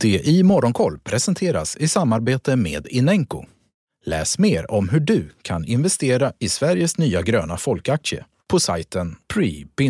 Det i Morgonkoll presenteras i samarbete med Inenco. Läs mer om hur du kan investera i Sveriges nya gröna folkaktie på sajten pre-ipo.se.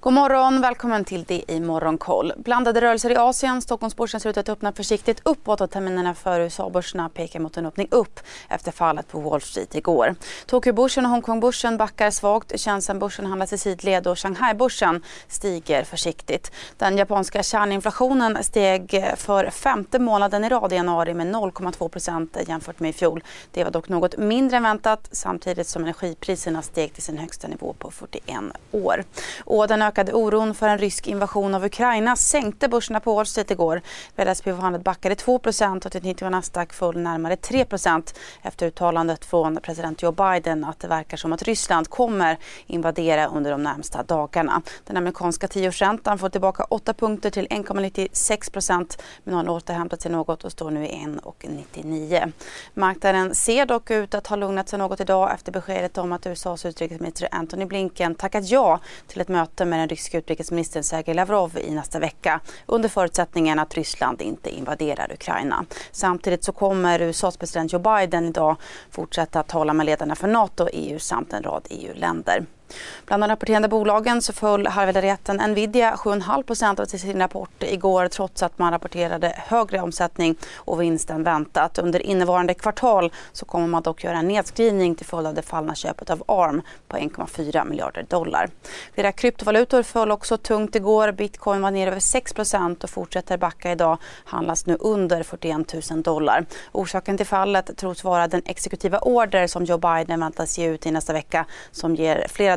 God morgon, välkommen till det i Morgonkoll. Blandade rörelser i Asien. Stockholmsbörsen ser ut att öppna försiktigt uppåt och terminerna för USA-börserna pekar mot en öppning upp efter fallet på Wall Street igår. Tokyobörsen och Hongkongbörsen backar svagt. Shenzhenbörsen handlas i sidled och Shanghai-börsen stiger försiktigt. Den japanska kärninflationen steg för femte månaden i rad i januari med 0,2 procent jämfört med i fjol. Det var dock något mindre än väntat samtidigt som energipriserna steg till sin högsta nivå på 41 år. Och den ökade oron för en rysk invasion av Ukraina sänkte börserna på Wall Street igår. VSP-handlet backade 2% och teknik och Nasdaq föll närmare 3% efter uttalandet från president Joe Biden att det verkar som att Ryssland kommer invadera under de närmsta dagarna. Den amerikanska tioårsräntan får tillbaka 8 punkter till 1,96% men har återhämtat sig något och står nu i 1,99. Marknaden ser dock ut att ha lugnat sig något idag efter beskedet om att USAs utrikesminister Antony Blinken tackat ja till ett möte med den ryska utrikesministern Sergej Lavrov i nästa vecka under förutsättningen att Ryssland inte invaderar Ukraina. Samtidigt så kommer USAs president Joe Biden idag fortsätta att tala med ledarna för Nato, EU samt en rad EU-länder. Bland de rapporterande bolagen så föll halvledarjätten Nvidia 7,5% av sin rapport igår trots att man rapporterade högre omsättning och vinst än väntat. Under innevarande kvartal så kommer man dock göra en nedskrivning till följd av det fallna köpet av ARM på 1,4 miljarder dollar. Flera kryptovalutor föll också tungt igår. Bitcoin var ner över 6% och fortsätter backa idag. Handlas nu under 41 000 dollar. Orsaken till fallet tros vara den exekutiva order som Joe Biden väntas ge ut i nästa vecka som ger flera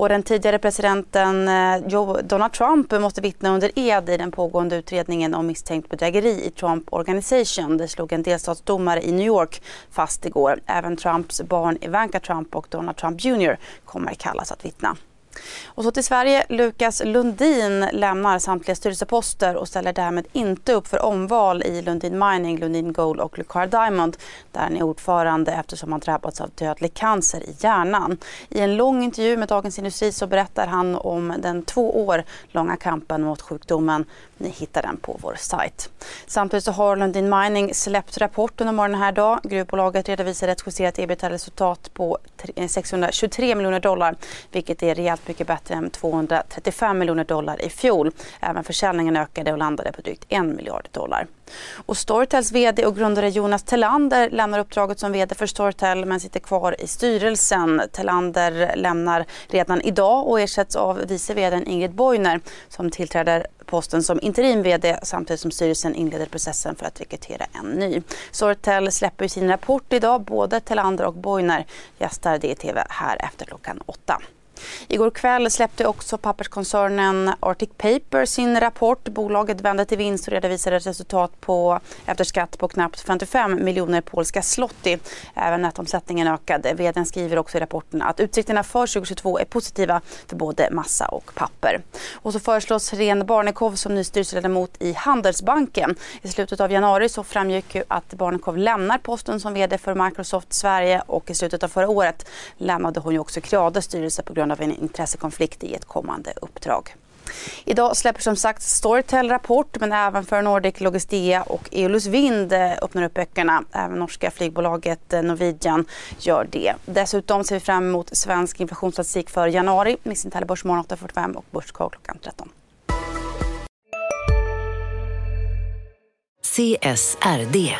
Och den tidigare presidenten eh, Donald Trump måste vittna under ed i den pågående utredningen om misstänkt bedrägeri i Trump Organization. Det slog en delstatsdomare i New York fast igår. Även Trumps barn Ivanka Trump och Donald Trump Jr kommer kallas att vittna. Och så till Sverige. Lukas Lundin lämnar samtliga styrelseposter och ställer därmed inte upp för omval i Lundin Mining, Lundin Gold och Lucar Diamond där han är ordförande eftersom han drabbats av dödlig cancer i hjärnan. I en lång intervju med Dagens Industri så berättar han om den två år långa kampen mot sjukdomen. Ni hittar den på vår sajt. Samtidigt så har Lundin Mining släppt rapporten om morgonen här dag. Gruvbolaget redovisar ett justerat ebitda-resultat på 623 eh, miljoner dollar vilket är rejält mycket bättre än 235 miljoner dollar i fjol. Även försäljningen ökade och landade på drygt 1 miljard dollar. Och Storytels VD och grundare Jonas Tellander lämnar uppdraget som VD för Storytel men sitter kvar i styrelsen. Tellander lämnar redan idag och ersätts av vice VD Ingrid Bojner som tillträder posten som interim VD samtidigt som styrelsen inleder processen för att rekrytera en ny. Storytel släpper sin rapport idag. Både Tellander och Bojner gästar DTV här efter klockan åtta. Igår kväll släppte också papperskoncernen Arctic Paper sin rapport. Bolaget vände till vinst och redovisade ett resultat på, efter skatt på knappt 55 miljoner polska zloty. Även nettoomsättningen ökade. Vdn skriver också i rapporten att utsikterna för 2022 är positiva för både massa och papper. Och så föreslås Ren Barnekow som ny styrelseledamot i Handelsbanken. I slutet av januari så framgick ju att Barnekow lämnar posten som vd för Microsoft Sverige och i slutet av förra året lämnade hon ju också Creades styrelse på grund grund av en intressekonflikt i ett kommande uppdrag. Idag släpper som sagt Storytel rapport men även för Nordic Logistea och Eolus Vind eh, öppnar upp böckerna. Även norska flygbolaget eh, Norwegian gör det. Dessutom ser vi fram emot svensk inflationsstatistik för januari. Missa inte Börsmorgon 8.45 och Börskoll klockan 13. CSRD,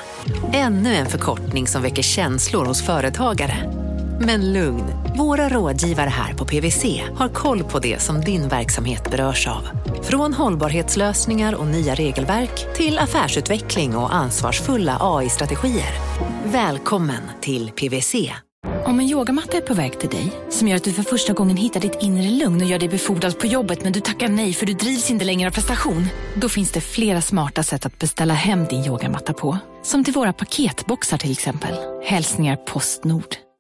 ännu en förkortning som väcker känslor hos företagare. Men lugn, våra rådgivare här på PWC har koll på det som din verksamhet berörs av. Från hållbarhetslösningar och nya regelverk till affärsutveckling och ansvarsfulla AI-strategier. Välkommen till PWC. Om en yogamatta är på väg till dig, som gör att du för första gången hittar ditt inre lugn och gör dig befordrad på jobbet men du tackar nej för du drivs inte längre av prestation. Då finns det flera smarta sätt att beställa hem din yogamatta på. Som till våra paketboxar till exempel. Hälsningar Postnord.